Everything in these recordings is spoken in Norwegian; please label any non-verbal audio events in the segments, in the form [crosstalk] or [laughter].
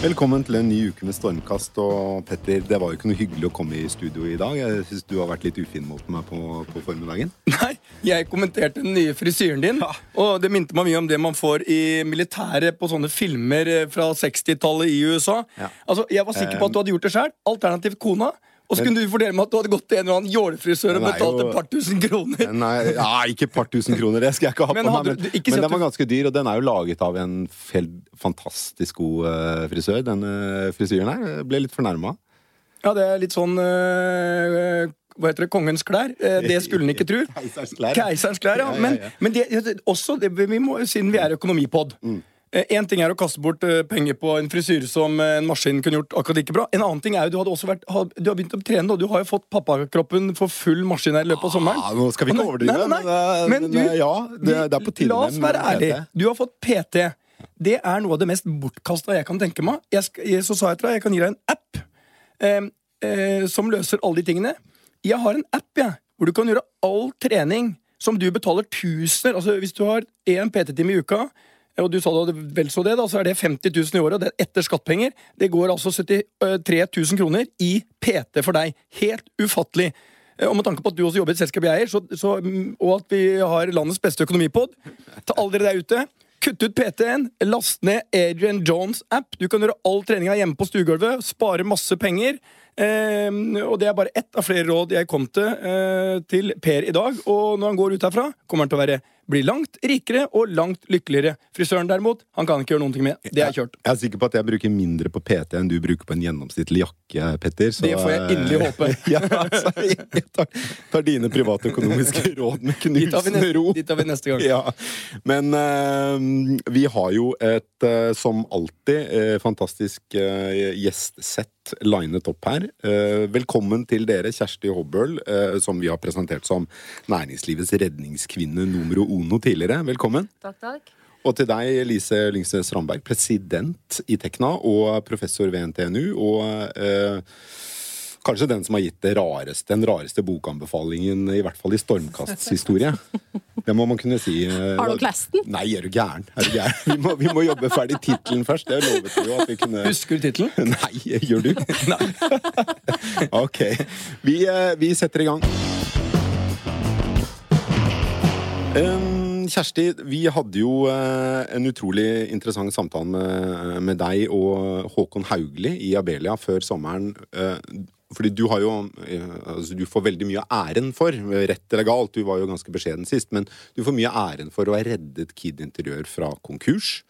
Velkommen til en ny uke med Stormkast. Og Petter, det var jo ikke noe hyggelig å komme i studio i dag. Jeg syns du har vært litt ufin mot meg på, på formiddagen. [laughs] Nei, jeg kommenterte den nye frisyren din. Og det minte meg mye om det man får i militæret på sånne filmer eh, fra 60-tallet i USA. Ja. Altså, Jeg var sikker på at du hadde gjort det sjøl. Alternativt kona. Og så kunne du fortelle meg at du hadde gått til en eller annen jålefrisør og betalt et par tusen kroner. Nei, ja, ikke et par tusen kroner, det skal jeg ikke ha Men på meg. Men, men den var ganske dyr, og den er jo laget av en fantastisk god eh, frisør. Denne frisyren her ble litt fornærma. Ja, det er litt sånn øh, Hva heter det? Kongens klær. Eh, Det skulle en ikke tro. Keiserens [laughs] klær. Keiserens klær, ja. Men, men det, også, det, vi må, siden vi er økonomipod Én ting er å kaste bort eh, penger på en frisyre som eh, en maskin kunne gjort akkurat like bra. En annen ting er jo du hadde også vært Du har begynt å trene, og du har jo fått pappakroppen for full maskin her i løpet av sommeren. Ja, nå skal vi ikke overdrive, nei, nei, nei. men, du, eh, ja, det, det er på tide La oss være ærlige. Du har fått PT. Det er noe av det mest bortkasta jeg kan tenke meg. Jeg så sa jeg til deg, jeg kan gi deg en app eh, eh, som løser alle de tingene. Jeg har en app jeg, hvor du kan gjøre all trening som du betaler tusener Altså Hvis du har én PT-time i uka, og du sa du vel så det, da, så er det 50 000 i året, det er etter skattpenger. Det går altså 73 000 kroner i PT for deg. Helt ufattelig. Eh, Og med tanke på at du også jobber i et selskap jeg eier, og at vi har landets beste økonomipod, til alle dere der ute Kutt ut PT-en, last ned Adrian Jones app. Du kan gjøre all treninga hjemme på stuegulvet, spare masse penger. Eh, og det er bare ett av flere råd jeg kom til eh, til Per i dag. Og når han går ut herfra, kommer han til å være bli langt rikere og langt lykkeligere. Frisøren derimot, han kan ikke gjøre noen ting med. Det er kjørt. Jeg er sikker på at jeg bruker mindre på PT enn du bruker på en gjennomsnittlig jakke, Petter. så, Det får jeg inderlig eh, håpe. [laughs] ja, altså, jeg tar, tar dine privatøkonomiske [laughs] råd med knusende ro. Dit tar vi neste gang. Ja, Men uh, vi har jo et, uh, som alltid, uh, fantastisk eh, linet opp her. Eh, velkommen til dere, Kjersti Hobbøl, eh, som vi har presentert som næringslivets redningskvinne numero uno tidligere. Velkommen. Takk, takk. Og til deg, Lise Lyngsnes Ramberg, president i Tekna og professor ved NTNU. Og eh, kanskje den som har gitt det rareste, den rareste bokanbefalingen, i hvert fall i Stormkasts historie. [laughs] Det må man kunne si. eh, Har du lest den? Nei, er du gæren? Er du gæren? Vi, må, vi må jobbe ferdig tittelen først. Det lovet vi jo at vi kunne Husker du tittelen? [laughs] Nei, gjør du? [laughs] Nei. ok. Vi, eh, vi setter i gang. Um, Kjersti, vi hadde jo eh, en utrolig interessant samtale med, med deg og Håkon Haugli i Abelia før sommeren. Fordi du har jo eh, altså Du får veldig mye av æren for, rett eller galt, du var jo ganske beskjeden sist, men du får mye av æren for å ha reddet Kid Interiør fra konkurs.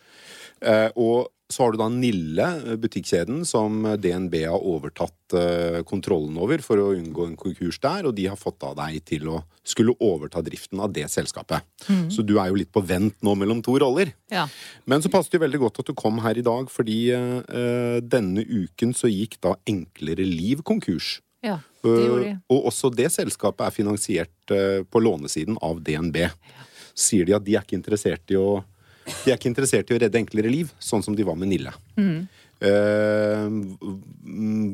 Eh, og så har du da Nille, eh, butikkjeden, som DNB har overtatt eh, kontrollen over for å unngå en konkurs der, og de har fått av deg til å skulle overta driften av det selskapet. Så du er jo litt på vent nå mellom to roller. Ja. Men så passet det veldig godt at du kom her i dag, fordi uh, denne uken så gikk da Enklere Liv konkurs. ja. Det gjorde de. Uh, og også det selskapet er finansiert uh, på lånesiden av DNB. Ja. sier de at de er ikke interessert i å de er ikke interessert i å redde enklere liv, sånn som de var med Nille. Mm. Mm,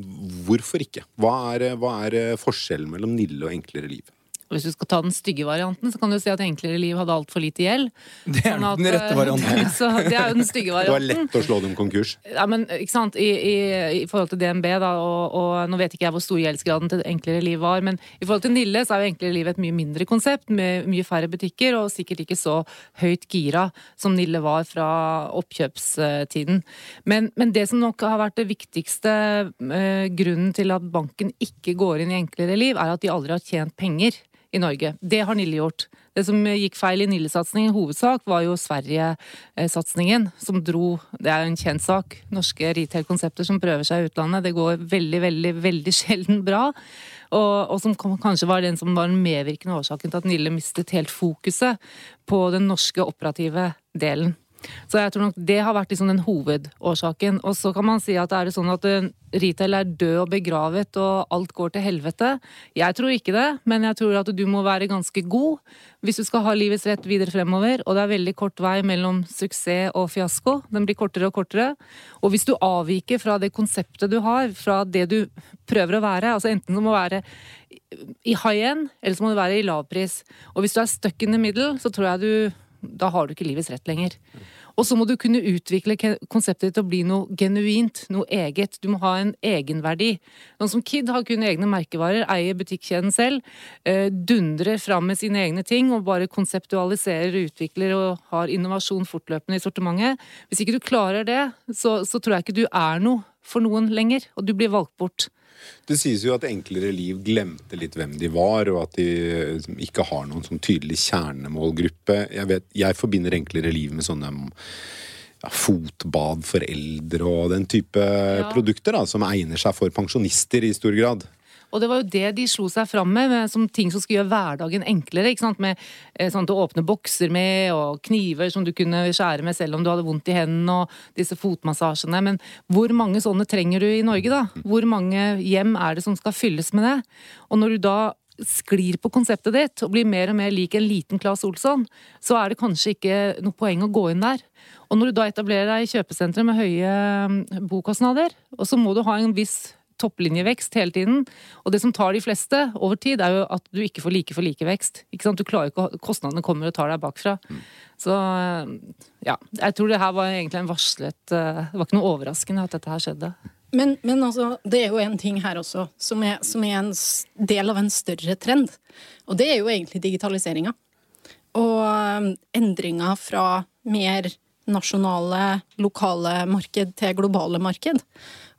hvorfor ikke? Hva er, hva er eh, forskjellen mellom Nille og enklere liv? Hvis du skal ta den stygge varianten, så kan du si at Enklere liv hadde altfor lite gjeld. Det er Sånn at, den rette eh, varianten. [laughs] Så det er jo den stygge varianten. Det var lett å slå dem konkurs. Ja, men ikke sant, I, i, i forhold til DNB, da, og, og nå vet ikke jeg hvor stor gjeldsgraden til Enklere liv var, men i forhold til Nille så er jo Enklere liv et mye mindre konsept, med mye færre butikker, og sikkert ikke så høyt gira som Nille var fra oppkjøpstiden. Men, men det som nok har vært det viktigste eh, grunnen til at banken ikke går inn i Enklere liv, er at de aldri har tjent penger i Norge. Det har Nille gjort. Det som gikk feil i Nille-satsingen, i hovedsak, var jo Sverige-satsingen, som dro Det er jo en kjent sak. Norske retail-konsepter som prøver seg i utlandet. Det går veldig, veldig, veldig [laughs] sjelden bra. Og, og som kanskje var den som var den medvirkende årsaken til at Nille mistet helt fokuset på den norske operative delen. Så jeg tror nok det har vært liksom den hovedårsaken. Og så kan man si at er det sånn at eh, retail er død og begravet og alt går til helvete? Jeg tror ikke det, men jeg tror at du må være ganske god hvis du skal ha livets rett videre fremover. Og det er veldig kort vei mellom suksess og fiasko. Den blir kortere og kortere. Og hvis du avviker fra det konseptet du har, fra det du prøver å være, altså enten du må være i high end, eller så må du være i lavpris. Og hvis du er stuck in the middle, så tror jeg du da har du ikke livets rett lenger. Og så må du kunne utvikle konseptet ditt til å bli noe genuint, noe eget. Du må ha en egenverdi. Noen som Kid har kun egne merkevarer, eier butikkjeden selv, eh, dundrer fram med sine egne ting og bare konseptualiserer, utvikler og har innovasjon fortløpende i sortimentet. Hvis ikke du klarer det, så, så tror jeg ikke du er noe for noen lenger, og du blir valgt bort. Det sies jo at Enklere liv glemte litt hvem de var, og at de liksom ikke har noen sånn tydelig kjernemålgruppe. Jeg, vet, jeg forbinder Enklere liv med sånne ja, fotbad for eldre og den type produkter da, som egner seg for pensjonister i stor grad. Og det var jo det de slo seg fram med, med som ting som skulle gjøre hverdagen enklere. ikke sant? Med eh, sånn du åpner bokser med, og kniver som du kunne skjære med selv om du hadde vondt i hendene, og disse fotmassasjene. Men hvor mange sånne trenger du i Norge, da? Hvor mange hjem er det som skal fylles med det? Og når du da sklir på konseptet ditt og blir mer og mer lik en liten Claes Olsson, så er det kanskje ikke noe poeng å gå inn der. Og når du da etablerer deg i kjøpesentre med høye mm, bokostnader, og så må du ha en viss topplinjevekst hele tiden. Og det som tar de fleste over tid, er jo at du ikke får like for like vekst. Ikke sant? Du klarer ikke å, Kostnadene kommer og tar deg bakfra. Så ja. Jeg tror det her var egentlig en varslet eh, Det var ikke noe overraskende at dette her skjedde. Men, men altså, det er jo en ting her også som er, som er en del av en større trend. Og det er jo egentlig digitaliseringa. Og um, endringa fra mer nasjonale, lokale marked til globale marked.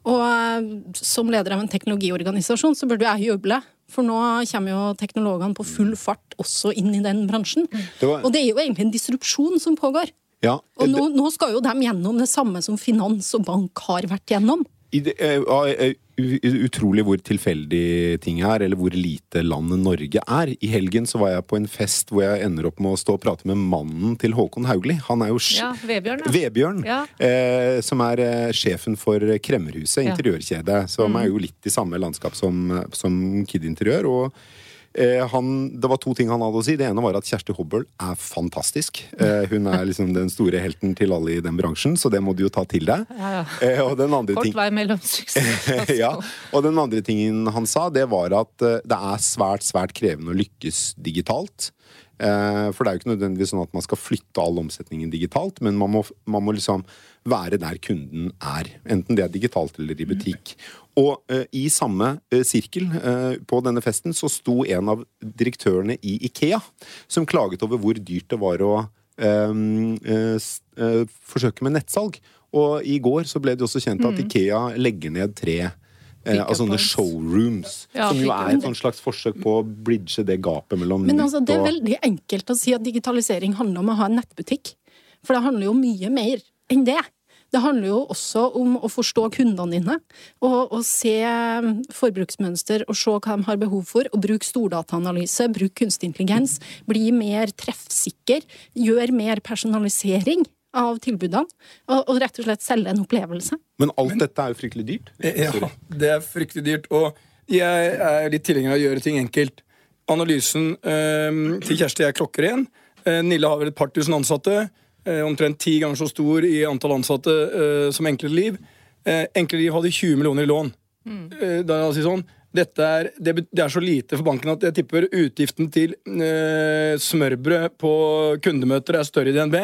Og um, som leder av en teknologiorganisasjon så burde jeg juble. For nå kommer jo teknologene på full fart også inn i den bransjen. Det var- Og det er jo egentlig en disrupsjon som pågår. Ja, Og nå, nå skal jo de gjennom det samme som finans og bank har vært gjennom. Det, uh, eh, utrolig hvor tilfeldig ting er, eller hvor lite landet Norge er. I helgen så var jeg på en fest hvor jeg ender opp med å stå og prate med mannen til Håkon Haugli. Han er jo Ja, Vebjørn, ja. Vebjørn, Ja. eh, som er eh, sjefen for Kremmerhuset, Ja. interiørkjede. Som er jo litt i samme landskap som, som Kid Interiør. Og eh, han, det var to ting han hadde å si. Det ene var at Kjersti Hobbel er fantastisk. Eh, hun er liksom den store helten til alle i den bransjen, så det må du jo ta til deg. Ja, ja. Eh, og den andre Kort ting vei mellom suksess [laughs] ja, og den andre tingen han sa, det var at eh, det er svært, svært krevende å lykkes digitalt. Eh, For det er jo ikke nødvendigvis sånn at man skal flytte all omsetningen digitalt, men man må, man må liksom være der kunden er. Enten det er digitalt eller i butikk. Og uh, i samme uh, sirkel uh, på denne festen så sto en av direktørene i Ikea som klaget over hvor dyrt det var å eh, eh, s- eh, forsøke med nettsalg. Og i går så ble det også kjent at Ikea legger ned tre eh, av sånne points. showrooms. Ja, som jo er et slags forsøk på å bridge det gapet mellom Men altså, det er veldig enkelt å si at digitalisering handler om å ha en nettbutikk. For det handler jo mye mer enn det. Det handler jo også om å forstå kundene dine, og, og se um, forbruksmønster og se hva de har behov for, og Bruk stordataanalyse, bruk kunstig intelligens, bli mer treffsikker, gjør mer personalisering av tilbudene, og, og rett og slett selge en opplevelse. Men alt dette er jo fryktelig dyrt. Ja, Sorry. det er fryktelig dyrt. Og jeg er litt tilhenger av å gjøre ting enkelt. Analysen eh, til Kjersti er klokkeren. Eh, Nille har vel et par tusen ansatte. Eh, omtrent ti ganger så stor i antall ansatte eh, som Enklere Liv. Eh, Enklere Liv hadde 20 millioner i lån. Eh, da jeg sier sånn, er, det, det er så lite for banken at jeg tipper utgiften til eh, smørbrød på kundemøter er større i DNB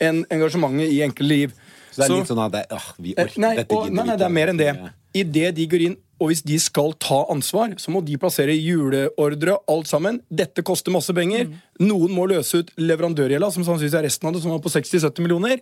enn engasjementet i enkle Liv. Så det er Så- litt sånn at det, åh, vi Eh, orker Nei, dette og, gidder nei, vi nei, det er mer enn det. Idet de går inn, og hvis de skal ta ansvar, så må de plassere juleordre, alt sammen. Dette koster masse penger. Mm. Noen må løse ut leverandørgjelda, som sannsynligvis er resten av det, som var på 60-70 millioner.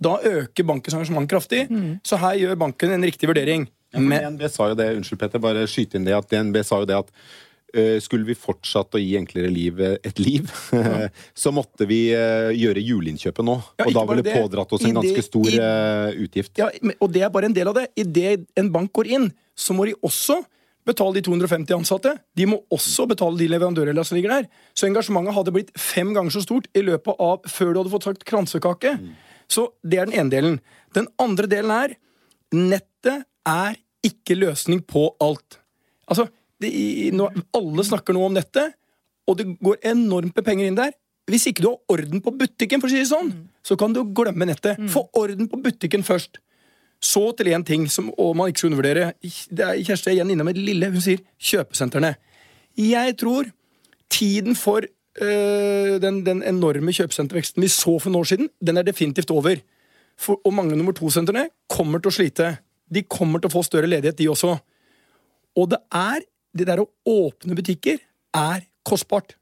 Da øker bankens engasjement kraftig. Så her gjør banken en riktig vurdering. Mm. Ja, Men, DNB sa jo det, unnskyld Petter, bare skyte inn det at DNB sa jo det at uh, skulle vi fortsatt å gi enklere liv eh, et liv, [laughs] så måtte vi uh, gjøre juleinnkjøpet nå. Ja, og da ville det pådratt oss en ganske det- stor i- uh, utgift. ja, og det er bare en del av det. Idet en bank går inn, så må de også betale de 250 ansatte. De må også betale de leverandørene som ligger der. Så engasjementet hadde blitt fem ganger så stort i løpet av før du hadde fått sagt kransekake. Så det er den ene delen. Den andre delen er nettet er ikke løsning på alt. Altså, det, nå, alle snakker nå om nettet, og det går enormt med penger inn der. Hvis ikke du har orden på butikken, for å si det sånn, så kan du glemme nettet. Få orden på butikken først. Så til én ting som og man ikke skal undervurdere. Det er Kjersti er igjen innom et lille. Hun sier kjøpesentrene. Jeg tror tiden for øh, den, den enorme kjøpesenterveksten vi så for noen år siden, den er definitivt over. For, og mange nummer to-sentrene kommer til å slite. De kommer til å få større ledighet, de også. Og det er Det der å åpne butikker er kostbart.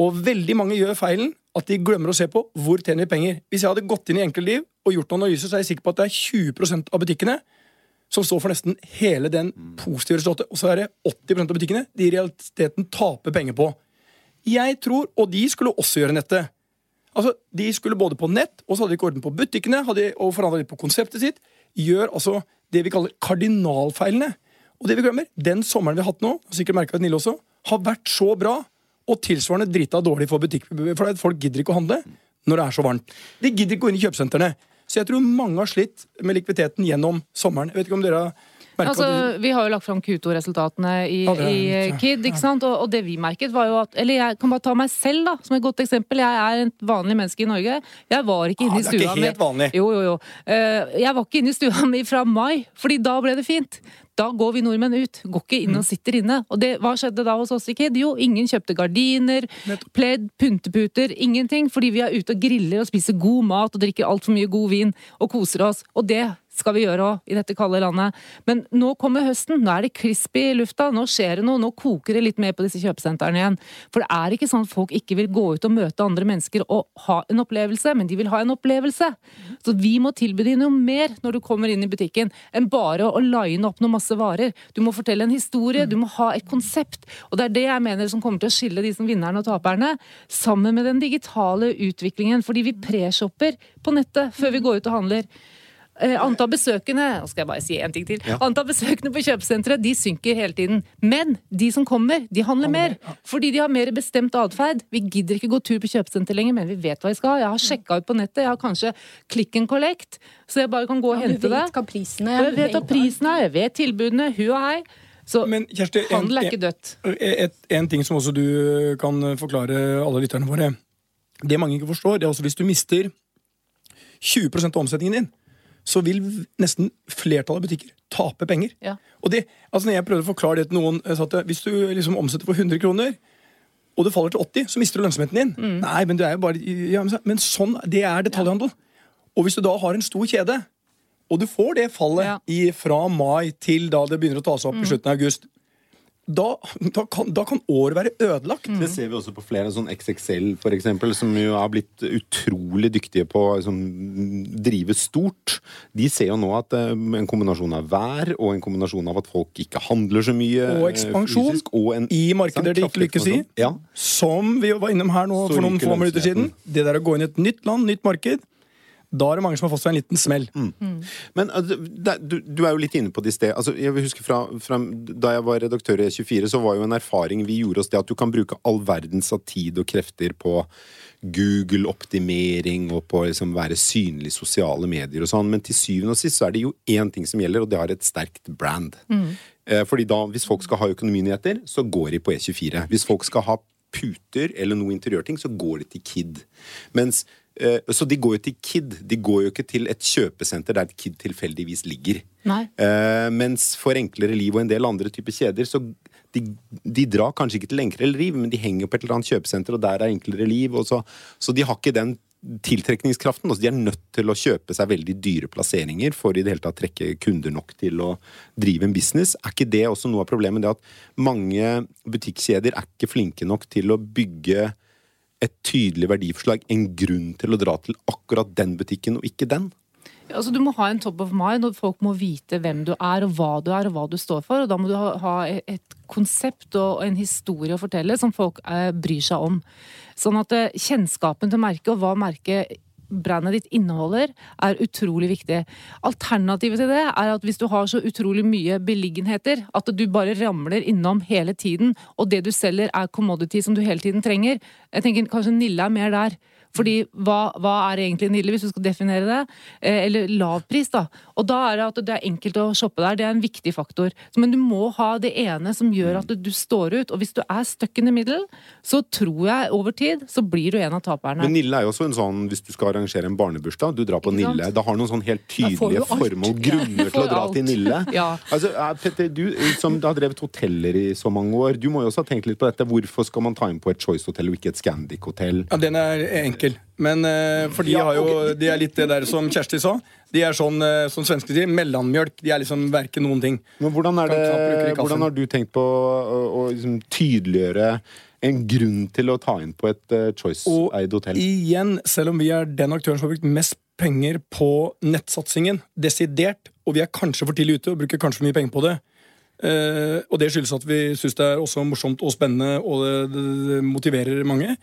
Og veldig mange gjør feilen at de glemmer å se på hvor tjener vi penger. Hvis jeg hadde gått inn i Enkeltliv og gjort noen analyser, så er jeg sikker på at det er 20% av butikkene som står for nesten hele den positive resultatet. Og så er det 80% av butikkene de i realiteten taper penger på. Jeg tror, og de skulle også gjøre nettet. Altså, De skulle både på nett, og så hadde de ikke orden på butikkene hadde, og forandra litt på konseptet sitt. Gjør altså det vi kaller kardinalfeilene. Og det vi glemmer, den sommeren vi har hatt nå, sikkert merket Nille også, har vært så bra og tilsvarende drita dårlig for butikk. For folk gidder ikke å handle når det er så varmt. De gidder ikke å gå inn i kjøpesentrene. Så jeg tror mange har slitt med likviditeten gjennom sommeren. Jeg vet ikke om dere har Altså, vi har jo lagt fram Q2-resultatene i, i KID, ikke sant? Og, og det vi merket var jo at Eller jeg kan bare ta meg selv da, som et godt eksempel. Jeg er et vanlig menneske i Norge. Jeg var ikke inne Ah, i stua ikke helt vanlig. Jo, jo, jo. Eh, Jeg var ikke inne i stua [laughs] mi fra mai, fordi da ble det fint. Da går vi nordmenn ut, går ikke Mm. inn og sitter inne. Og det, hva skjedde da hos oss i KID? Jo, ingen kjøpte gardiner, pledd, pynteputer, ingenting. Fordi vi er ute og griller og spiser god mat og drikker altfor mye god vin og koser oss. Og det skal vi gjøre òg i dette kalde landet. Men nå kommer høsten, nå er det crispy i lufta, nå skjer det noe, nå koker det litt mer på disse kjøpesentrene igjen. For det er ikke sånn at folk ikke vil gå ut og møte andre mennesker og ha en opplevelse, men de vil ha en opplevelse. Så vi må tilby dem noe mer når du kommer inn i butikken, enn bare å line opp noe masse varer. Du må fortelle en historie, du må ha et konsept. Og det er det jeg mener som kommer til å skille de som vinnerne og taperne, sammen med den digitale utviklingen. Fordi vi preshopper på nettet før vi går ut og handler. Eh, antall besøkende nå skal jeg bare si en ting til, antall besøkende på kjøpesenteret de synker hele tiden. Men de som kommer, de handler mer. Fordi de har mer bestemt atferd. Vi gidder ikke gå tur på kjøpesenter lenger, men vi vet hva vi skal ha. Jeg har sjekka ut på nettet, jeg har kanskje click and collect, så jeg bare kan gå og Ja, hente det. vet hva prisen er. Jeg vet hva prisen er, jeg vet tilbudene, hu og hei. Så Men Kjersti, handel er ikke dødt. Et, en ting som også du kan forklare alle lytterne våre. Det mange ikke forstår, det er også hvis du mister 20% av omsetningen din, så vil nesten flertallet av butikker tape penger. Ja. Og det, altså når jeg prøvde å forklare det til noen, sa at hvis du liksom omsetter for 100 kroner, og det faller til 80, så mister du lønnsomheten din. Mm. Nei, men, det er jo bare, ja, men sånn, det er detaljhandel. Og hvis du da har en stor kjede, og du får det fallet Ja. i, fra mai til da det begynner å ta seg Mm. opp i slutten av august, da, da, kan, da kan år være ødelagt. Mm. Det ser vi også på flere, sånn XXL eksempel, som jo har blitt utrolig dyktige på å liksom, drive stort. De ser jo nå at uh, en kombinasjon av vær og en kombinasjon av at folk ikke handler så mye Og eh, ekspansjon fysisk, og en, I markeder de ikke lykkes i. Ja. Som vi var innom her nå Så for noen få minutter siden. Det der å gå inn i et nytt land, nytt marked, da er det mange som har fått seg en liten smell. Men Mm. Men du, du er jo litt inne på det i sted. Altså, jeg vil huske fra, fra Da jeg var redaktør i E24, så var jo en erfaring vi gjorde oss det at du kan bruke all verdens av tid og krefter på Google-optimering og på å liksom være synlig i sosiale medier og sånn, men til syvende og sist så er det jo én ting som gjelder, og det har et sterkt brand. Mm. Fordi da, hvis folk skal ha økonominyheter, så går de på E24. Hvis folk skal ha puter eller noe interiørting, så går de til Kid. Mens, eh, så de går jo til Kid. De går jo ikke til et kjøpesenter der Kid tilfeldigvis ligger. Nei. Eh, mens for Enklere Liv og en del andre typer kjeder, så de, de drar kanskje ikke til Enklere Liv, men de henger på et eller annet kjøpesenter, og der er Enklere Liv. Og så, så de har ikke den tiltrekningskraften. Altså de er nødt til å kjøpe seg veldig dyre plasseringer for i det hele tatt trekke kunder nok til å drive en business. Er ikke det også noe av problemet? Det at mange butikkjeder er ikke flinke nok til å bygge et tydelig verdiforslag, en grunn til å dra til akkurat den butikken og ikke den? Altså, du må ha en top of mind, og folk må vite hvem du er, og hva du er, og hva du står for. Og da må du ha, et konsept og en historie å fortelle som folk eh, bryr seg om. Sånn at eh, kjennskapen til merket, og hva merket brandet ditt inneholder, er utrolig viktig. Alternativet til det er at hvis du har så utrolig mye beliggenheter at du bare ramler innom hele tiden, og det du selger er commodity som du hele tiden trenger Jeg tenker kanskje Nille er mer der. Fordi hva, hva er egentlig Nille, hvis du skal definere det? Eh, eller lavpris, da. Og da er det at det er enkelt å shoppe der. Det er en viktig faktor. Men du må ha det ene som gjør at du står ut. Og hvis du er stuck in the middle, så tror jeg over tid så blir du en av taperne. Men Nille er jo også en sånn, hvis du skal arrangere en barnebursdag, du drar på Nille. Det har noen sånn helt Da tydelige formål, grunner [laughs] til å dra alt. til Nille. Ja. Altså, eh, Petter, du som har drevet hoteller i så mange år, du må jo også ha tenkt litt på dette. Hvorfor skal man ta inn på et Choice-hotell og ikke et Scandic-hotell? Ja, Den er enkel. Men eh, for de, har jo, de er litt det der som Kjersti sa. De er sånn, uh, som svenskene sier, mellommjølk. De er liksom verken noen ting. Men hvordan, det hvordan har du tenkt på å, å liksom tydeliggjøre en grunn til å ta inn på et uh, Choice-eid hotell? Og igjen, selv om vi er den aktøren som har brukt mest penger på nettsatsingen, desidert, og vi er kanskje for tidlig ute og bruker kanskje for mye penger på det, uh, og det skyldes at vi syns det er også morsomt og spennende, og det, det, det motiverer mange.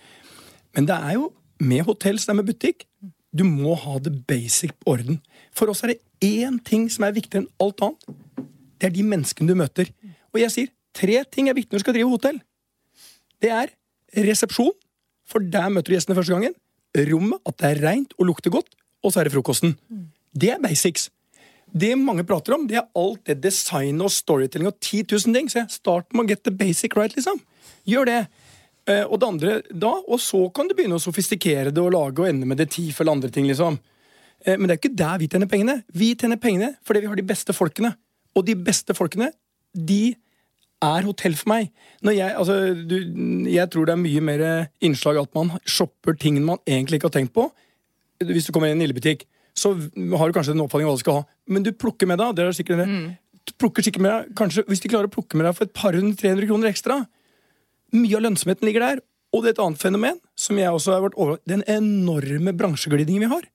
Men det er jo med hotell som det er med butikk. Du må ha det basic på orden. For oss er det én ting som er viktigere enn alt annet. Det er de menneskene du møter. Og jeg sier tre ting er viktig når du skal drive hotell. Det er resepsjon, for der møter du gjestene første gangen. Rommet, at det er reint og lukter godt. Og så er det frokosten. Det er basics. Det mange prater om, det er alt det design og storytelling og 10 000 ting. Så jeg start med å get the basic right, liksom. Gjør det. Eh, og det andre da, og så kan du begynne å sofistikere det og lage og ende med det ti eller andre ting, liksom. Eh, men det er ikke der vi tjener pengene. Vi tjener pengene fordi vi har de beste folkene. Og de beste folkene, de er hotell for meg. Når jeg, altså, du, jeg tror det er mye mer innslag at man shopper ting man egentlig ikke har tenkt på. Hvis du kommer i en Nille-butikk, så har du kanskje en oppfatning av hva du skal ha. Men du plukker med deg det er sikkert det. Du plukker sikkert med deg, kanskje, Hvis de klarer å plukke med deg for et par hundre, 300 kroner ekstra Mye av lønnsomheten ligger der. Og det er et annet fenomen som jeg også har vært over Den enorme bransjeglidningen vi har.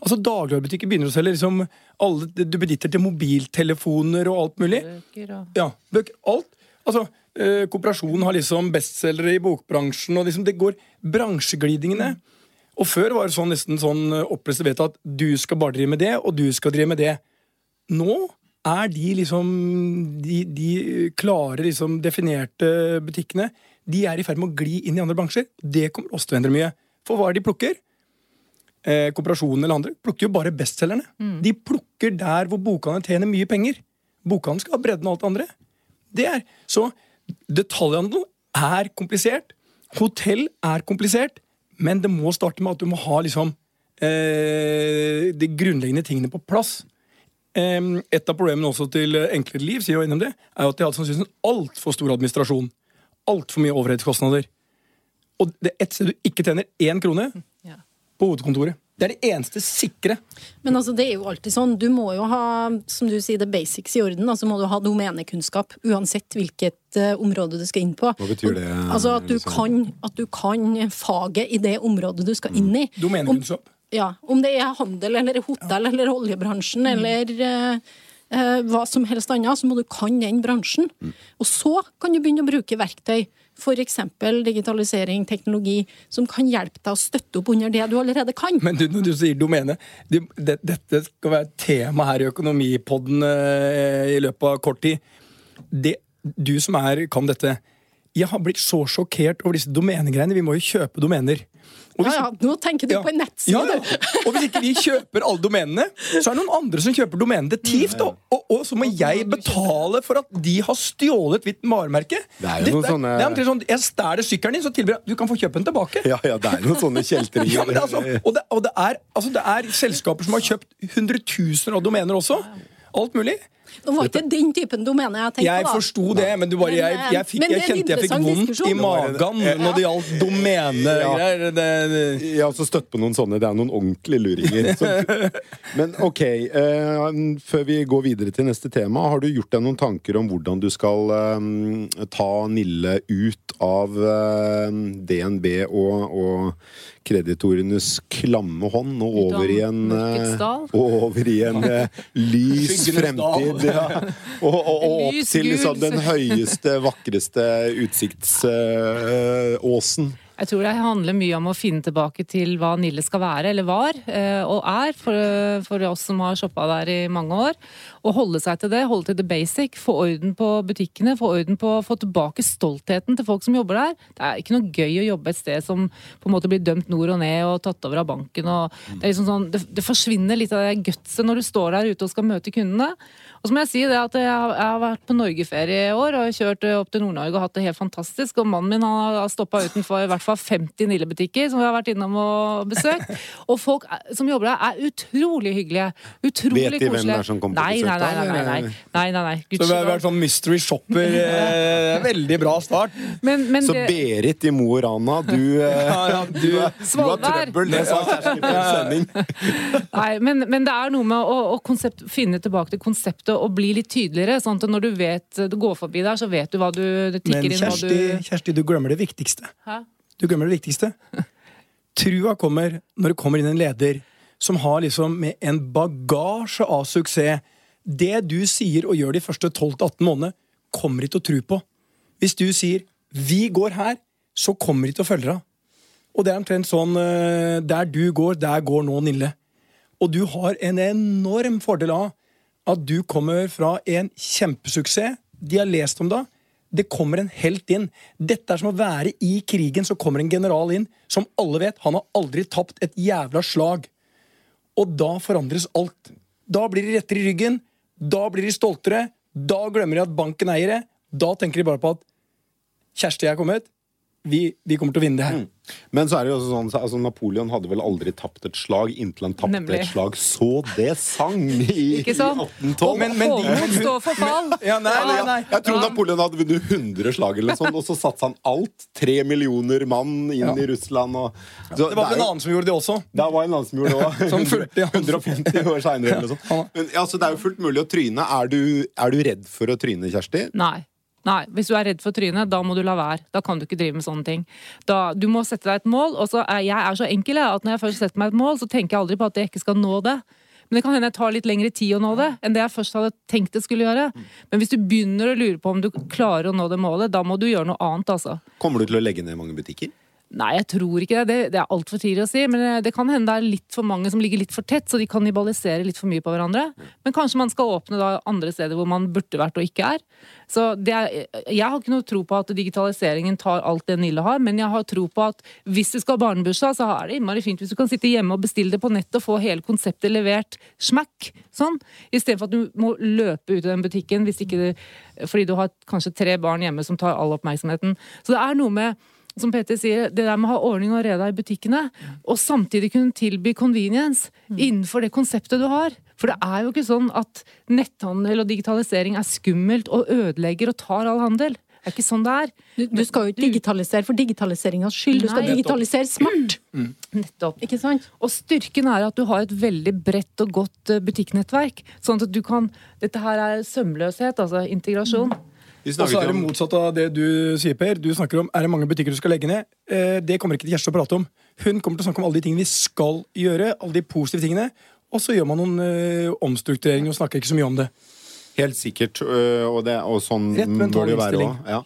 Altså Dagligvarebutikker begynner å selge liksom alle duppeditter til mobiltelefoner og alt mulig. Bøker og Ja, bøker, alt. Altså, eh, Kooperasjonen har liksom bestselgere i bokbransjen, og liksom det går bransjeglidningene. Og før var det sånn, nesten sånn eh, opplest vedtatt at du skal bare drive med det, og du skal drive med det. Nå er de liksom De, de klare, liksom definerte butikkene De er i ferd med å gli inn i andre bransjer. Det kommer også til å endre mye. For hva er det de plukker? Eh, Kooperasjonen eller andre plukker jo bare bestselgerne. De plukker der hvor bokhandelen tjener mye penger. Bokhandelen skal ha bredden og alt det andre. Det er, så detaljhandel er komplisert. Hotell er komplisert. Men det må starte med at du må ha liksom eh, de grunnleggende tingene på plass. Eh, et av problemene også til Enklere liv sier jo innom det, er jo at de hadde sannsynligvis en altfor stor administrasjon. Altfor mye overheadskostnader. Og det er ett sted du ikke tjener én krone, ja. på hovedkontoret. Det er det eneste sikre. Men altså, det er jo alltid sånn. Du må jo ha, som du sier, det basics i orden. Altså må du ha domenekunnskap, uansett hvilket uh, område du skal inn på. Hva betyr det, Altså at du, liksom? kan, at du kan faget i det området du skal inn i. Om, Domenekunnskap. ja, om det er handel eller hotell eller oljebransjen eller eh, eh, hva som helst annet, så må du kan den bransjen. Og så kan du begynne å bruke verktøy. F.eks. digitalisering, teknologi, som kan hjelpe deg å støtte opp under det du allerede kan. Men du, når du sier domene Du, det, Dette skal være et tema her i Økonomipodden eh, i løpet av kort tid. Det, du som er, kan dette Jeg har blitt så sjokkert over disse domenegreiene. Vi må jo kjøpe domener. Og Ja, hvis- ja, nå tenker du Ja. på en nettside, Ja, ja. du. Og hvis ikke vi kjøper alle domenene, så er det noen andre som kjøper domenene til TIF. da. Og, og så må jeg betale for at de har stjålet mitt varemerke. Det er jo noen sånne- det er sånn, Jeg stjeler sykkelen din, så tilbyr jeg du kan få kjøpe den tilbake. Ja, ja, det er noen sånne kjeltringer. [laughs] Ja, altså, og, det, og det, er, altså det er selskaper som har kjøpt hundretusener av domener også. Alt mulig. Det var ikke den typen domene jeg tenkte Jeg på. Jeg forsto det, men du bare, jeg, jeg, fikk, men jeg kjente jeg fikk vondt i magen når det gjaldt domenegreier. Det, det, Jeg har også støtt på noen sånne. Det er noen ordentlige luringer. Så, [laughs] men ok, uh, før vi går videre til neste tema, har du gjort deg noen tanker om hvordan du skal eh, ta Nille ut av uh, DNB og, og kreditorenes klamme hånd og over i en, uh, og over i en eh, [laughs] lys fremtid. [laughs] Ja. Og, og, og opp til liksom, den høyeste, vakreste utsiktsåsen. Jeg tror det handler mye om å finne tilbake til hva Nille skal være, eller var, eh, og er, for, for oss som har shoppa der i mange år. Og holde seg til det, holde til the basic. Få orden på butikkene, få orden på få tilbake stoltheten til folk som jobber der. Det er ikke noe gøy å jobbe et sted som på en måte blir dømt nord og ned og tatt over av banken. Og det, liksom sånn, det, det forsvinner litt av det gutset når du står der ute og skal møte kundene. Og så må jeg si det at jeg har, jeg har vært på norgeferie i år og kjørt opp til Nord-Norge og hatt det helt fantastisk. Og mannen min har stoppa utenfor i hvert fall 50 Nille-butikker som vi har vært innom og besøkt. Og folk er- som jobber der, er utrolig hyggelige. Utrolig koselige. Vet de hvem det er som kommer på besøk nei, nei, nei, nei, nei, nei, nei, nei. Så vi har vært sånn mystery shopper. [laughs] Eh, veldig bra start. Men, men Så det, Berit i Mo i Rana, du, eh, [laughs] Ja, ja, du, du, har trøbbel. Det sa Kjersti på en sending. Nei, men, men det er noe med å, å konsept, finne tilbake til konseptet og bli litt tydeligere. Sånn at når du vet du går forbi der, så vet du hva du tikker inn Kjersti, du Kjersti, du glemmer det viktigste. Hæ? Du glemmer det viktigste. Trua kommer når det kommer inn en leder som har liksom med en bagasje av suksess Det du sier og gjør de første 12-18 månedene, kommer de til å tro på. Hvis du sier 'vi går her', så kommer de til å følge deg. Og det er omtrent sånn eh, Der du går, der går nå Nille. Og du har en enorm fordel av at du kommer fra en kjempesuksess. De har lest om deg. Det kommer en helt inn. Dette er som å være i krigen, så kommer en general inn som alle vet han har aldri tapt et jævla slag. Og da forandres alt. Da blir de rettere i ryggen. Da blir de stoltere. Da glemmer de at banken eier det. Da tenker de bare på at Kjersti er kommet. Vi, vi kommer til å vinne det her. Men så er det jo også sånn, altså Napoleon hadde vel aldri tapt et slag inntil han tapte Nemlig. et slag så det sang i, [laughs] Ikke sånn. i 1812. Men- men de- Håkon for fall! Ja, nei, nei, nei. Jeg tror Napoleon hadde vunnet 100 slag, eller sånt, og så satsa han alt. Tre millioner mann inn Ja. i Russland. Og, så Det var vel en annen som gjorde det også. Det var en annen som gjorde det også. Som fulgte, 150 [laughs] år seinere. Ja. Men altså, det er jo fullt mulig å tryne. Er du, er du redd for å tryne, Kjersti? Nei. Nei, Hvis du er redd for trynet, da må du la være. Da kan du ikke drive med sånne ting. Da, du må sette deg et mål. og Jeg er så enkel jeg, at når jeg først setter meg et mål, så tenker jeg aldri på at jeg ikke skal nå det. Men det kan hende jeg tar litt lengre tid å nå det enn det jeg først hadde tenkt det skulle gjøre. Men hvis du begynner å lure på om du klarer å nå det målet, da må du gjøre noe annet, altså. Kommer du til å legge ned mange butikker? Nei, jeg tror ikke det. Det, det er altfor tidlig å si. Men det, det kan hende det er litt for mange som ligger litt for tett, så de kannibaliserer litt for mye på hverandre. Men kanskje man skal åpne da andre steder hvor man burde vært og ikke er. Så er, Jeg har ikke noe tro på at digitaliseringen tar alt det Nille har, men jeg har tro på at hvis du skal ha barnebursdag, så er det innmari fint hvis du kan sitte hjemme og bestille det på nettet og få hele konseptet levert smack. Sånn. Istedenfor at du må løpe ut i den butikken hvis ikke det, fordi du har kanskje tre barn hjemme som tar all oppmerksomheten. Så det er noe med som Petter sier, det der med å ha ordning og reda i butikkene, og samtidig kunne tilby convenience innenfor det konseptet du har. For det er jo ikke sånn at netthandel og digitalisering er skummelt og ødelegger og tar all handel. Det er ikke sånn det er. Du, du skal jo ikke digitalisere for digitaliseringas skyld, du skal digitalisere smart. Nettopp. Ikke sant? Og styrken er at du har et veldig bredt og godt eh, butikknettverk. Sånn at du kan Dette her er sømløshet, altså integrasjon. Vi Og så er det motsatt av det du sier, Per. Du snakker om er det mange butikker du skal legge ned. Eh, Det kommer ikke til Kjersti å prate om. Hun kommer til å snakke om alle de tingene vi skal gjøre. Alle de positive tingene. Og så gjør man noen eh, omstruktureringer og snakker ikke så mye om det. Helt sikkert, øh, og, det, og sånn må det jo være òg. Ja.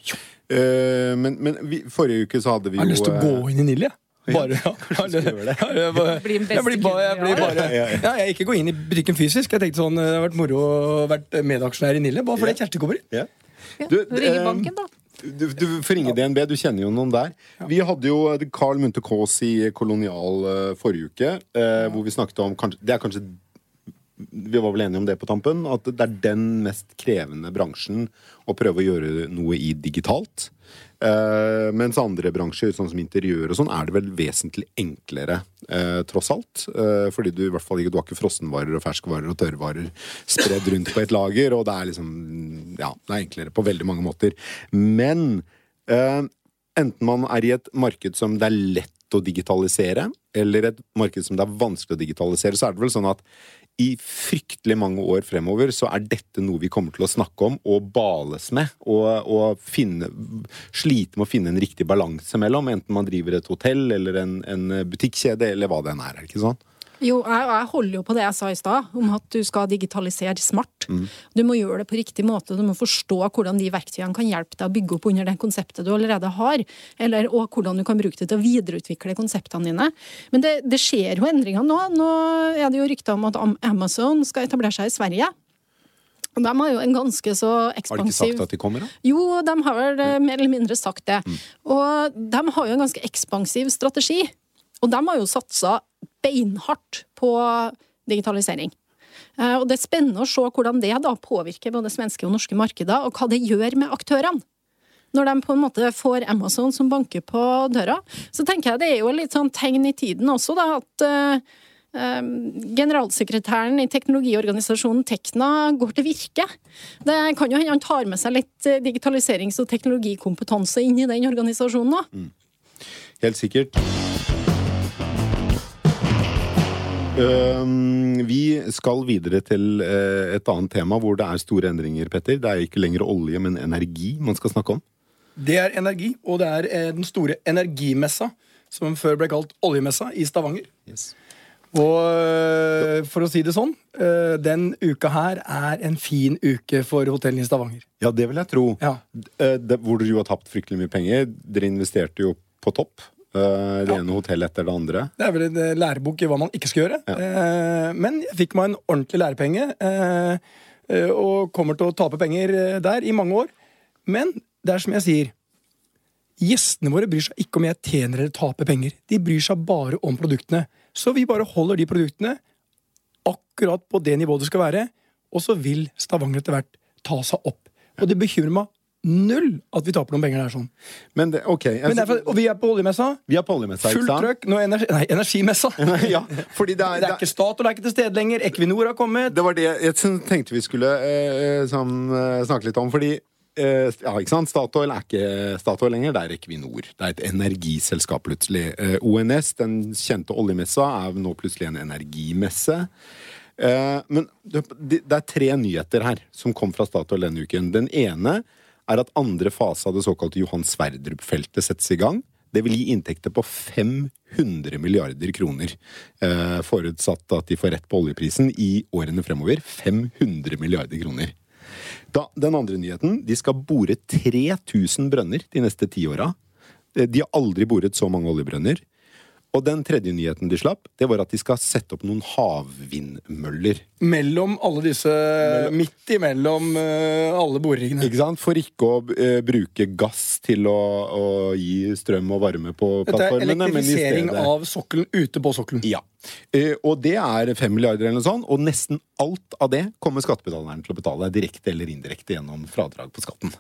Men men vi, forrige uke så hadde vi Jeg har jo lyst til å gå inn i Nille. jeg. Bare, ja. [laughs] jeg blir bare, jeg blir bare. Ja, ja. ja, Jeg ikke gå inn i butikken fysisk. Jeg tenkte sånn, Det har vært moro å vært medaksjonær i Nille. Bare fordi Kjersti kommer inn. Ja. Du, Ringe eh, banken, da. Du, du får ringe DNB, du kjenner jo noen der. Vi hadde jo Carl Munthe Kaas i Kolonial eh, forrige uke, eh, hvor vi snakket om kanskje, Det er kanskje Vi var vel enige om det på tampen, at det er den mest krevende bransjen å prøve å gjøre noe i digitalt. Eh, mens andre bransjer, sånn som interiør og sånn, er det vel vesentlig enklere, uh, tross alt. Uh, fordi du i hvert fall ikke Du har ikke frossenvarer og ferskvarer og tørrvarer spredd rundt på et lager, og det er liksom Ja, det er enklere på veldig mange måter. Men enten man er i et marked som det er lett å digitalisere, eller et marked som det er vanskelig å digitalisere, så er det vel sånn at i fryktelig mange år fremover så er dette noe vi kommer til å snakke om og bales med. Og, og finne, slite med å finne en riktig balanse mellom, enten man driver et hotell eller en, en butikkjede eller hva det enn er. ikke sånn? Jo, jeg, jeg holder jo på det jeg sa i stad, om at du skal digitalisere smart. Du må gjøre det på riktig måte, du må forstå hvordan de verktøyene kan hjelpe deg å bygge opp under det konseptet du allerede har, eller, og hvordan du kan bruke det til å videreutvikle konseptene dine. Men det, det skjer jo endringer nå. Nå er det jo rykter om at Amazon skal etablere seg i Sverige. De har jo en ganske så ekspansiv Har de ikke sagt at de kommer, da? jo, de har vel eh, mer eller mindre sagt det. Og de har jo en ganske ekspansiv strategi. Og de har jo satsa beinhardt på digitalisering. Eh, Og det er spennende å se hvordan det da påvirker både svenske og norske markeder, og hva det gjør med aktørene. Når de på en måte får Amazon som banker på døra. Så tenker jeg det er jo litt sånn tegn i tiden også, da, at eh, eh, generalsekretæren i teknologiorganisasjonen Tekna går til virke. Det kan jo hende han tar med seg litt digitaliserings- og teknologikompetanse inn i den organisasjonen òg. Helt sikkert. Øhm, vi skal videre til uh, et annet tema hvor det er store endringer, Petter. Det er ikke lenger olje, men energi man skal snakke om. Det er energi, og det er uh, den store energimessa, som før ble kalt oljemessa, i Stavanger. Og øh, for å si det sånn, den uka her er en fin uke for hotellene i Stavanger. Ja, det vil jeg tro. Ja. Eh, det, hvor dere jo har tapt fryktelig mye penger. Dere investerte jo på topp. Eh, det Ja. ene hotellet etter det andre. Det er vel en eh, lærebok i hva man ikke skal gjøre. Eh, men jeg fikk meg en ordentlig lærepenge, uh, og kommer til å tape penger der i mange år. Men det er som jeg sier, gjestene våre bryr seg ikke om jeg tjener eller taper penger. De bryr seg bare om produktene. Så vi bare holder de produktene akkurat på det nivået det skal være, og så vil Stavanger etter hvert ta seg opp. Og det bekymrer meg null at vi taper noen penger der sånn. Men det, ok jeg, Men derfor, og vi er på oljemessa. Vi er på oljemessa, Fullt trøkk. Nå er energi, nei, energimessa. [laughs] ja, fordi det er, Det er ikke Statoil er ikke til stede lenger. Equinor har kommet. Det var det jeg tenkte vi skulle eh, sånn, eh, snakke litt om. Fordi eh, ja, ikke sant? Statoil er ikke Statoil lenger, det er Equinor. Det er et energiselskap plutselig. Eh, ONS, den kjente oljemessa, er nå plutselig en energimesse. Eh, men det, det er tre nyheter her som kom fra Statoil denne uken. Den ene er at andre fase av det såkalte Johan Sverdrup-feltet settes i gang. Det vil gi inntekter på 500 milliarder kroner. Eh, forutsatt at de får rett på oljeprisen i årene fremover. 500 milliarder kroner. Da, den andre nyheten. De skal bore 3000 brønner de neste ti åra. Eh, De har aldri boret så mange oljebrønner. Og den tredje nyheten de slapp, det var at de skal sette opp noen havvindmøller. Mellom alle disse Midt imellom uh, alle boreriggene. Ikke sant? For ikke å uh, bruke gass til å, å gi strøm og varme på Dette er plattformene, men i elektrifisering stedet av sokkelen ute på sokkelen. Ja. Uh, og det er fem milliarder eller noe sånt, og nesten alt av det kommer skattebetaleren til å betale direkte eller indirekte gjennom fradrag på skatten.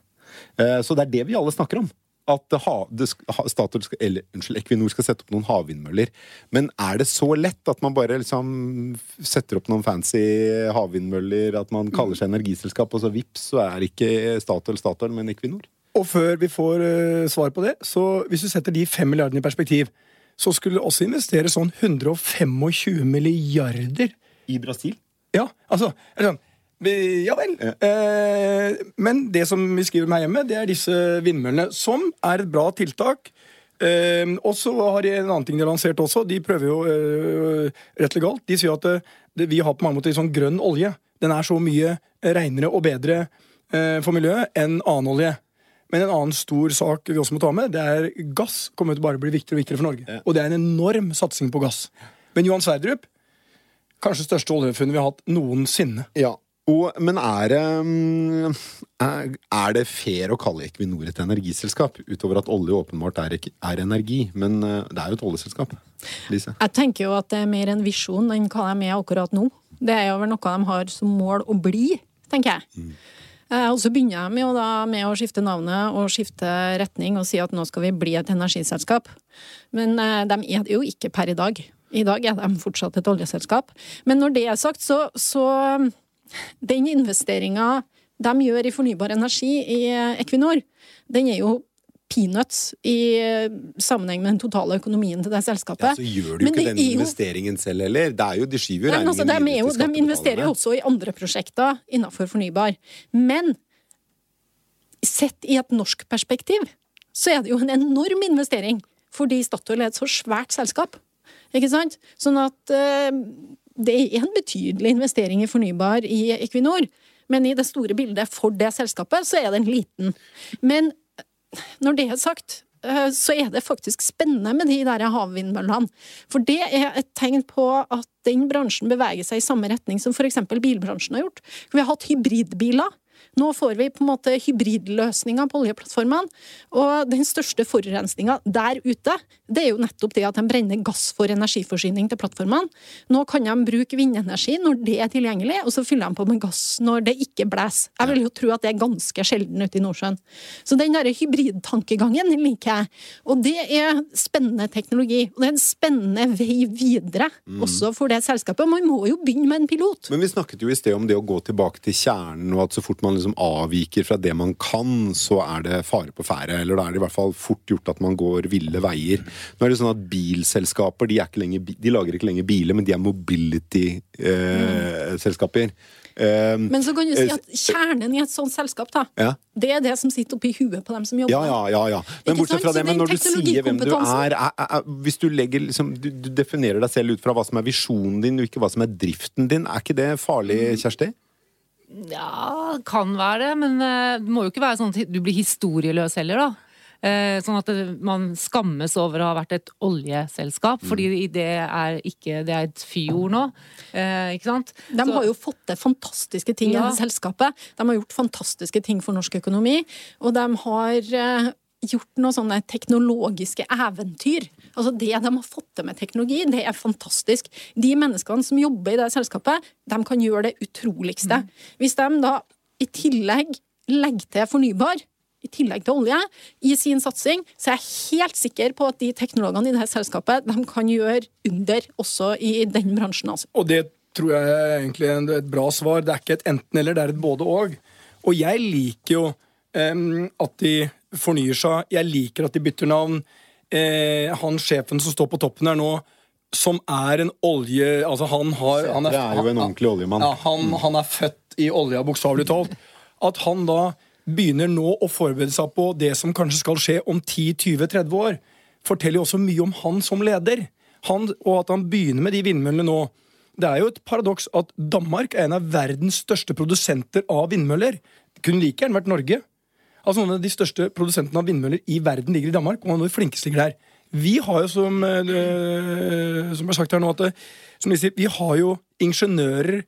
Uh, så det er det vi alle snakker om. At ha, det, Statoil skal, eller, unnskyld, Equinor skal sette opp noen havvindmøller. Men er det så lett at man bare liksom setter opp noen fancy havvindmøller, at man kaller seg energiselskap, og så vips, så er ikke Statoil Statoil, men Equinor? Og før vi får uh, svar på det, så hvis du setter de fem milliardene i perspektiv, så skulle det også investere sånn 125 milliarder. I Brasil? Ja, altså er det sånn, Ja vel. Eh, men det som vi skriver meg hjemme, det er disse vindmøllene, som er et bra tiltak. Eh, og så har de en annen ting de har lansert også. De prøver jo eh, rett eller galt. De sier at det, det, vi har på mange måter sånn grønn olje. Den er så mye reinere og bedre eh, for miljøet enn annen olje. Men en annen stor sak vi også må ta med, det er gass kommer til bare å bli viktigere og viktigere for Norge. Og det er en enorm satsing på gass. Men Johan Sverdrup, kanskje største oljefunnet vi har hatt noensinne. Ja. Og, men er det, mm, er, det fair å kalle Equinor et energiselskap? Utover at olje åpenbart er, er energi. Men eh, det er jo et oljeselskap. Lise. Jeg tenker jo at det er mer en visjon enn hva de er akkurat nå. Det er jo vel noe de har som mål å bli, tenker jeg. Mm. Og så begynner de jo da med å skifte navnet og skifte retning og si at nå skal vi bli et energiselskap. Men eh, de er det jo ikke per i dag. I dag er de fortsatt et oljeselskap. Men når det er sagt, så, så Den investeringa de gjør i fornybar energi i eh, Equinor, den er jo peanuts i eh, sammenheng med den totale økonomien til det selskapet. Ja, så gjør de jo Men ikke den jo- investeringen selv heller. Det er jo, de skyver jo regningen altså, de, er videre jo, til de investerer jo også i andre prosjekter innenfor fornybar. Men sett i et norsk perspektiv, så er det jo en enorm investering. Fordi Statoil er et så svært selskap. Ikke sant? Sånn at eh, det er en betydelig investering i fornybar i Equinor. Men i det store bildet for det selskapet, så er den liten. Men eh, når det er sagt, eh, så er det faktisk spennende med de der havvindmøllene. For det er et tegn på at den bransjen beveger seg i samme retning som f.eks. bilbransjen har gjort. Vi har hatt hybridbiler. Nå får vi på en måte hybridløsninger på oljeplattformene. Og den største forurensninga der ute, det er jo nettopp det at de brenner gass for energiforsyning til plattformene. Nå kan de bruke vindenergi når det er tilgjengelig, og så fyller de på med gass når det ikke blåser. Jeg vil jo tro at det er ganske sjelden ute i Nordsjøen. Så den derre hybridtankegangen liker jeg. Og det er spennende teknologi. Og det er en spennende vei videre, også for det selskapet. Man må jo begynne med en pilot. Men vi snakket jo i sted om det å gå tilbake til kjernen, og at så fort man liksom avviker fra det man kan, så er det fare på ferde. Eller da er det i hvert fall fort gjort at man går ville veier. Nå er det sånn at bilselskaper de, ikke lenger, de lager ikke lenger biler, men de er mobility-selskaper. Eh, Men så kan du si at kjernen i et sånt selskap, da, ja. det er det som sitter oppi huet på dem som jobber. Ja, ja, ja. ja. Men bortsett fra det, men når du sier hvem du er, er, er Hvis du legger liksom du, du definerer deg selv ut fra hva som er visjonen din, og ikke hva som er driften din, er ikke det farlig, Mm. Kjersti? Ja, kan være det, men eh, det må jo ikke være sånn at du blir historieløs heller, da. Eh, Sånn at man skammes over å ha vært et oljeselskap, fordi det er ikke Det er et fyord nå. Eh, Ikke sant? De Så- har jo fått til fantastiske ting Ja. i det selskapet. De har gjort fantastiske ting for norsk økonomi. Og de har eh, gjort noen sånne teknologiske eventyr. Altså Det de har fått til med teknologi, det er fantastisk. De menneskene som jobber i det selskapet, de kan gjøre det utroligste. Hvis de da i tillegg legger til fornybar, i tillegg til olje, i sin satsing, så er jeg helt sikker på at de teknologene i det selskapet de kan gjøre under også i den bransjen. altså. Og det tror jeg er egentlig er et bra svar. Det er ikke et enten-eller, det er et både-og. Og jeg liker jo um, at de fornyer seg. Jeg liker at de bytter navn. Eh, han sjefen som står på toppen her nå, som er en olje... Altså, han har han Det er jo en ordentlig oljemann. Ja, han, han er født i olja, bokstavelig talt. At han da begynner nå å forberede seg på det som kanskje skal skje om 10-20-30 år, forteller jo også mye om han som leder. Han, og at han begynner med de vindmøllene nå. Det er jo et paradoks at Danmark er en av verdens største produsenter av vindmøller. Det kunne like gjerne vært Norge. Altså Noen av de største produsentene av vindmøller i verden ligger i Danmark. og noen av de flinkeste ligger der. Vi har jo, som, øh, som er sagt her nå, at som de sier, vi har jo ingeniører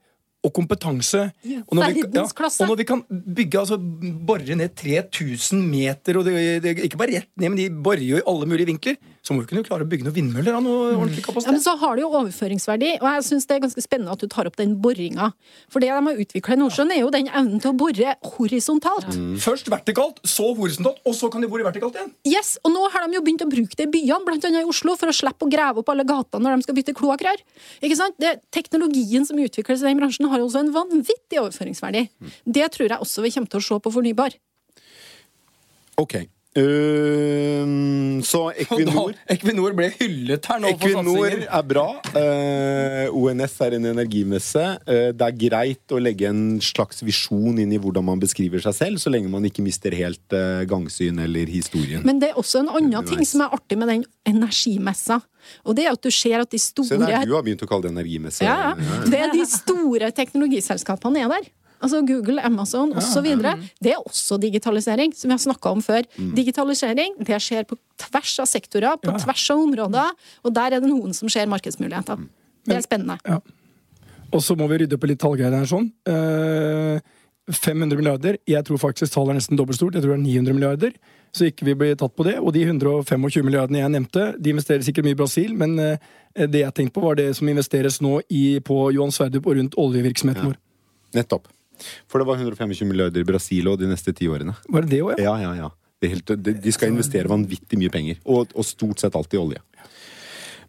og kompetanse. Og når, vi, ja, og når vi kan bygge, altså bore ned 3000 meter, og det, det, ikke bare rett ned, men de borer jo i alle mulige vinkler, så må vi kunne klare å bygge noen vindmøller av noe ordentlig Ja, men så har det jo overføringsverdi, og jeg syns det er ganske spennende at du tar opp den boringa. For det de har utvikla i Nordsjøen, er jo den evnen til å bore horisontalt. Først vertikalt, så horisontalt, og så kan de bore vertikalt igjen. Yes, Og nå har de jo begynt å bruke det i byene, annet i Oslo, for å slippe å grave opp alle gatene når de skal bytte kloakkrør. Ikke sant? Det, teknologien som utvikles i den bransjen, har jo også en vanvittig overføringsverdi. Det tror jeg også vi kommer til å se på fornybar. Ok. Ehm, så Equinor Da, Equinor ble hyllet her nå Equinor er bra. Uh, ONS er en energimesse. Uh, det er greit å legge en slags visjon inn i hvordan man beskriver seg selv, så lenge man ikke mister helt uh, gangsyn eller historien. Men det er også en annen ting som er artig med den energimessa. Og det er at du ser at de Se store der, du har begynt å kalle det energimesse. Ja, ja. Det er de store teknologiselskapene er der. Altså Google, Amazon osv. Det er også digitalisering, som vi har snakka om før. Digitalisering det skjer på tvers av sektorer, på Ja. tvers av områder, og der er det noen som ser markedsmuligheter. Det er spennende. Og så må vi rydde opp i litt tallgreier her. sånn. Eh, 500 milliarder. Jeg tror faktisk tallet er nesten dobbelt stort. Jeg tror det er 900 milliarder. Så ikke vi blir tatt på det. Og de 125 milliardene jeg nevnte, de investerer sikkert mye i Brasil, men eh, det jeg tenkte på, var det som investeres nå i, på Johan Sverdrup og rundt oljevirksomheten vår. Nettopp. For det var 125 milliarder i Brasil og de neste ti årene. Var det det òg, ja? Ja, ja, ja. Helt, de, de skal investere vanvittig mye penger. Og, og stort sett alltid olje.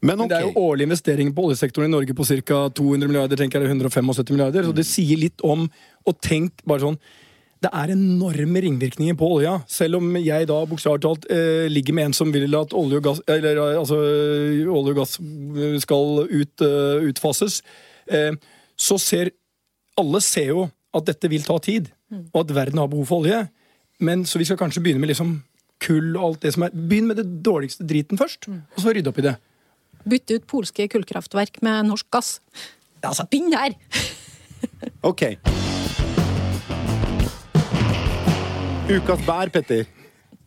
Men Men det er jo årlige investeringer på oljesektoren i Norge på ca. 200 milliarder, tenker jeg, eller 175 milliarder. Så det sier litt om Og tenk bare sånn Det er enorme ringvirkninger på olja. Selv om jeg da bokstavelig talt eh, ligger med en som vil at olje og gass Eller eh, altså olje og gass eh, skal ut, uh, utfases, eh, så ser Alle ser jo at dette vil ta tid, og at verden har behov for olje. Men Så vi skal kanskje begynne med liksom kull og alt det som er Begynn med det dårligste driten først, og så rydde opp i det. Bytte ut polske kullkraftverk med norsk gass. Altså, Begynn der! [laughs] Ok. Ukas bær, Petter.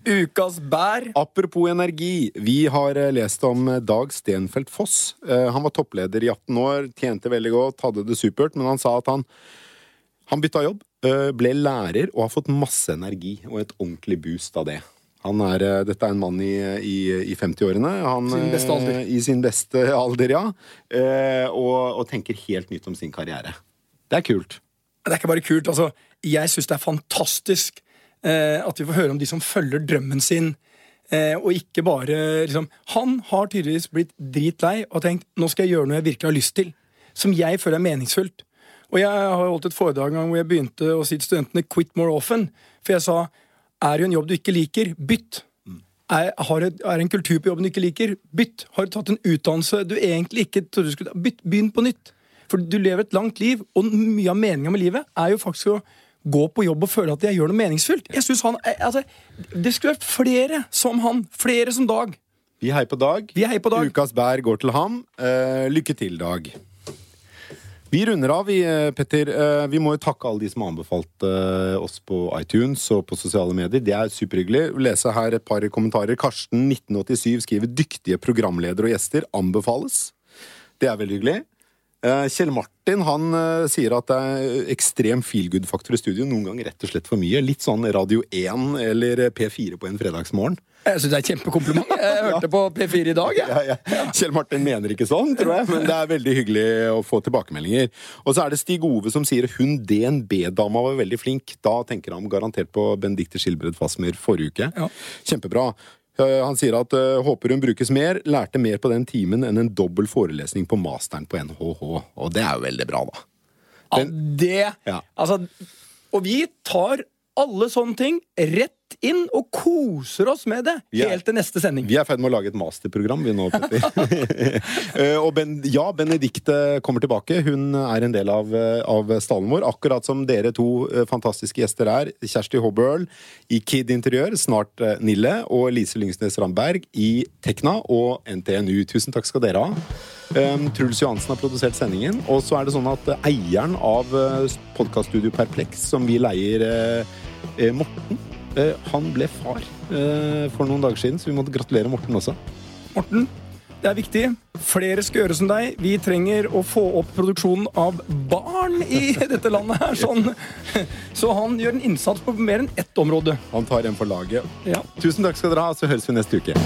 Ukas bær. Apropos energi. Vi har eh, lest om eh, Dag Stenfeldt Foss. Eh, Han var toppleder i 18 år, tjente veldig godt, hadde det supert, men han sa at han, han bytta jobb, eh, ble lærer og har fått masse energi og et ordentlig boost av det. Han er, eh, dette er en mann i, i, i 50-årene. Sin beste alder. eh, I sin beste alder, ja. Og, og tenker helt nytt om sin karriere. Det er kult. Det er ikke bare kult. altså, Jeg syns det er fantastisk at vi får høre om de som følger drømmen sin. Eh, og ikke bare liksom Han har tydeligvis blitt dritlei og tenkt nå skal jeg gjøre noe jeg virkelig har lyst til. Som jeg føler er meningsfullt. Og jeg har holdt et foredrag en gang hvor jeg begynte å si til studentene 'quit more often'. For jeg sa er det en jobb du ikke liker, bytt. Er, har et, er det en kultur på jobben du ikke liker, bytt. Har du tatt en utdannelse du egentlig ikke trodde du skulle ta, bytt. Begynn på nytt. For du lever et langt liv, og mye av meninga med livet er jo faktisk å gå på jobb og føle at jeg gjør noe meningsfullt. Jeg synes han, eh, altså, Det skulle vært flere som han. Flere som Dag. Vi heier på Dag. Vi heier på Dag. Ukas bær går til ham. Uh, lykke til, Dag. Vi runder av, vi, eh, Petter. Eh, vi må jo takke alle de som har anbefalt eh, oss på iTunes og på sosiale medier. Det er superhyggelig. Lese her et par kommentarer. Karsten 1987 skriver 'Dyktige programledere og gjester anbefales'. Det er veldig hyggelig. Kjell Martin han sier at det er ekstrem feelgood-faktor i studio. Noen ganger rett og slett for mye. Litt sånn Radio 1 eller P4 på en fredagsmorgen. Jeg syns det er et kjempekompliment. [laughs] Jeg hørte på P4 i dag. Ja, ja. Kjell Martin mener ikke sånn, tror jeg, men det er veldig hyggelig å få tilbakemeldinger. Og så er det Stig Ove som sier hun DNB-dama var veldig flink. Da tenker han garantert på Benedicte Skilbred Fasmer forrige uke. Ja. Kjempebra. Eh, Han sier at eh, håper hun brukes mer, lærte mer på den timen enn en dobbel forelesning på masteren på NHH. Og det er jo veldig bra, da. Ja, det Ja. Altså, og vi tar alle sånne ting rett inn og koser oss med det yeah. helt til neste sending. Vi er i ferd med å lage et masterprogram, vi nå, Petter. [laughs] Eh, og ben, ja, Benedicte kommer tilbake. Hun er en del av, eh, av stallen vår. Akkurat som dere to eh, fantastiske gjester er. Kjersti Hobøl i Kid Interiør, snart Nille. Og Lise Lyngsnes Ramberg i Tekna og NTNU. Tusen takk skal dere ha. Um, Truls Johansen har produsert sendingen. Og så er det sånn at eh, eieren av uh, podkaststudio Perplex, som vi leier, eh, eh, Morten eh, han ble far eh, for noen dager siden, så vi måtte gratulere Morten også. Morten, det er viktig. Flere skal gjøre som deg. Vi trenger å få opp produksjonen av barn i [laughs] dette landet her. Sånn. Så han gjør en innsats på mer enn ett område. Han tar en for laget. Ja. Tusen takk skal dere ha, så høres vi neste uke.